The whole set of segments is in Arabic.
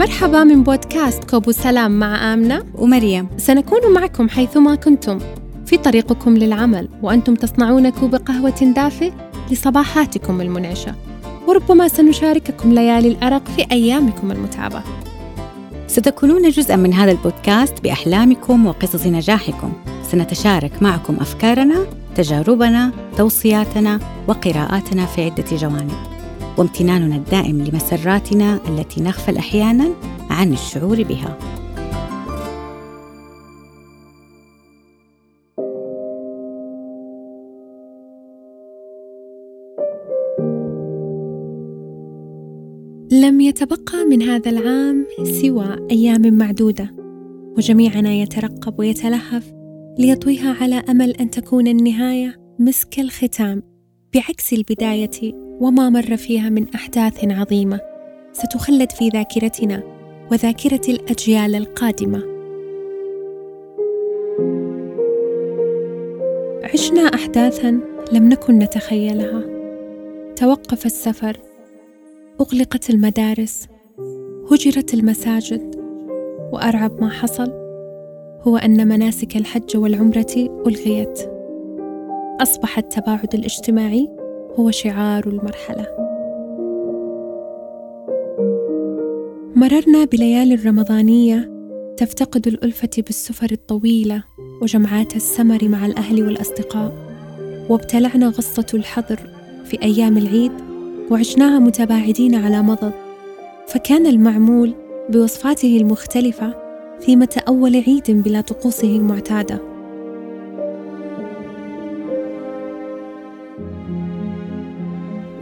مرحبا من بودكاست كوبو سلام مع آمنة ومريم. سنكون معكم حيثما كنتم. في طريقكم للعمل وأنتم تصنعون كوب قهوة دافئ لصباحاتكم المنعشة. وربما سنشارككم ليالي الأرق في أيامكم المتعبة. ستكونون جزءا من هذا البودكاست بأحلامكم وقصص نجاحكم. سنتشارك معكم أفكارنا تجاربنا توصياتنا وقراءاتنا في عدة جوانب. وامتناننا الدائم لمسراتنا التي نغفل أحيانا عن الشعور بها. لم يتبقى من هذا العام سوى أيام معدودة وجميعنا يترقب ويتلهف ليطويها على أمل أن تكون النهاية مسك الختام بعكس البداية وما مر فيها من أحداث عظيمة ستخلد في ذاكرتنا وذاكرة الأجيال القادمة. عشنا احداثا لم نكن نتخيلها. توقف السفر أغلقت المدارس هجرت المساجد وأرعب ما حصل هو أن مناسك الحج والعمرة ألغيت. اصبح التباعد الاجتماعي هو شعار المرحلة. مررنا بليالي الرمضانية تفتقد الألفة بالسفر الطويلة وجمعات السمر مع الأهل والأصدقاء وابتلعنا غصة الحظر في أيام العيد وعشناها متباعدين على مضض. فكان المعمول بوصفاته المختلفة ثيمة أول عيد بلا طقوسه المعتادة.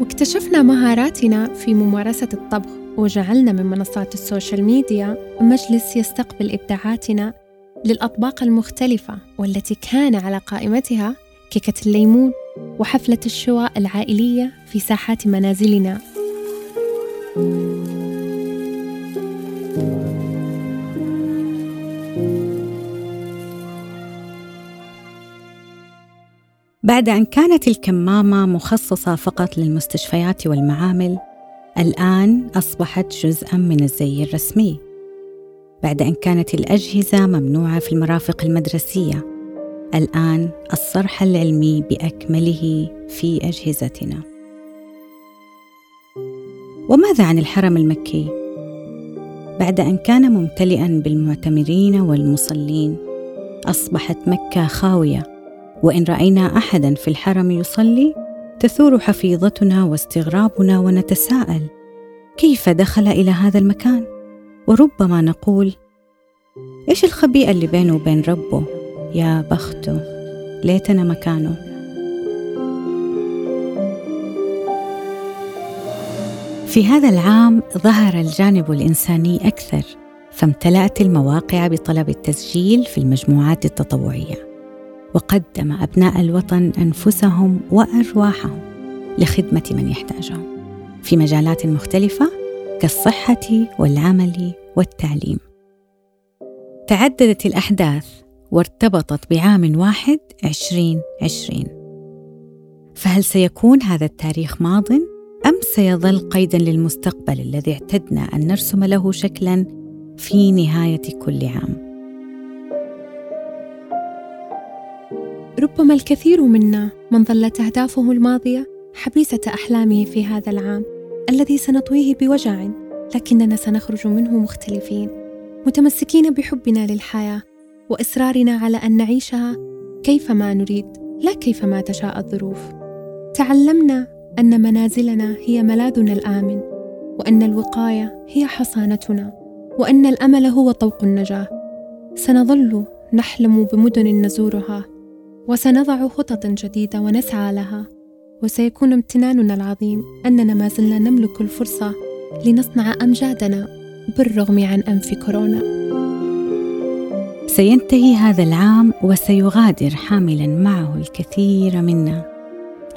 واكتشفنا مهاراتنا في ممارسة الطبخ وجعلنا من منصات ال social media مجلس يستقبل إبداعاتنا للأطباق المختلفة والتي كان على قائمتها كيكة الليمون وحفلة الشواء العائلية في ساحات منازلنا. بعد أن كانت الكمامة مخصصة فقط للمستشفيات والمعامل، الآن أصبحت جزءًا من الزي الرسمي. بعد أن كانت الأجهزة ممنوعة في المرافق المدرسية، الآن الصرح العلمي بأكمله في أجهزتنا. وماذا عن الحرم المكي؟ بعد أن كان ممتلئًا بالمعتمرين والمصلين، أصبحت مكة خاوية وإن رأينا أحدا في الحرم يصلي تثور حفيظتنا واستغرابنا ونتساءل كيف دخل إلى هذا المكان؟ وربما نقول إيش الخبيئة اللي بينه وبين ربه؟ يا بخته ليتنا مكانه. في هذا العام ظهر الجانب الإنساني أكثر فامتلأت المواقع بطلب التسجيل في المجموعات التطوعية. وقدم أبناء الوطن أنفسهم وأرواحهم لخدمة من يحتاجهم في مجالات مختلفة كالصحة والعمل والتعليم. تعددت الأحداث وارتبطت بعام واحد عشرين عشرين. فهل سيكون هذا التاريخ ماض أم سيظل قيدا للمستقبل الذي اعتدنا أن نرسم له شكلا في نهاية كل عام؟ ربما الكثير منا من ظلت أهدافه الماضية حبيسة أحلامه في هذا العام الذي سنطويه بوجع لكننا سنخرج منه مختلفين متمسكين بحبنا للحياة وإصرارنا على أن نعيشها كيفما نريد لا كيفما تشاء الظروف. تعلمنا أن منازلنا هي ملاذنا الآمن وأن الوقاية هي حصانتنا وأن الأمل هو طوق النجاة. سنظل نحلم بمدن نزورها وسنضع خطط جديدة ونسعى لها. وسيكون امتناننا العظيم أننا ما زلنا نملك الفرصة لنصنع أمجادنا بالرغم عن أنف كورونا. سينتهي هذا العام وسيغادر حاملا معه الكثير منا.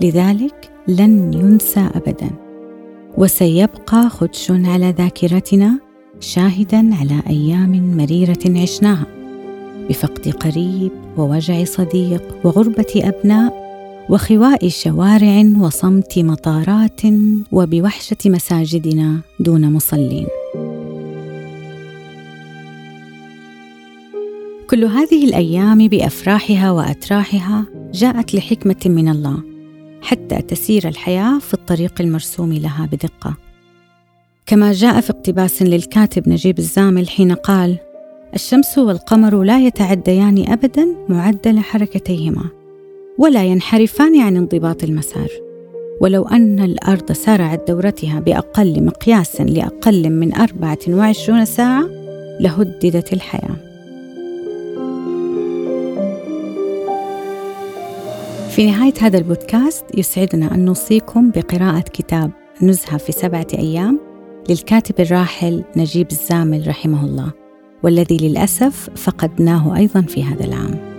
لذلك لن ينسى ابدا. وسيبقى خدش على ذاكرتنا شاهدا على أيام مريرة عشناها. بفقد قريب ووجع صديق وغربة أبناء وخواء شوارع وصمت مطارات وبوحشة مساجدنا دون مصلين. كل هذه الأيام بأفراحها وأتراحها جاءت لحكمة من الله حتى تسير الحياة في الطريق المرسوم لها بدقة. كما جاء في اقتباس للكاتب نجيب الزامل حين قال الشمس والقمر لا يتعديان ابدا معدل حركتيهما ولا ينحرفان عن انضباط المسار ولو أن الأرض سارعت دورتها بأقل مقياس لأقل من 24 ساعة لهددت الحياة. في نهاية هذا البودكاست يسعدنا أن نوصيكم بقراءة كتاب نزهة في سبعة أيام للكاتب الراحل نجيب الزامل رحمه الله والذي للأسف فقدناه أيضا في هذا العام.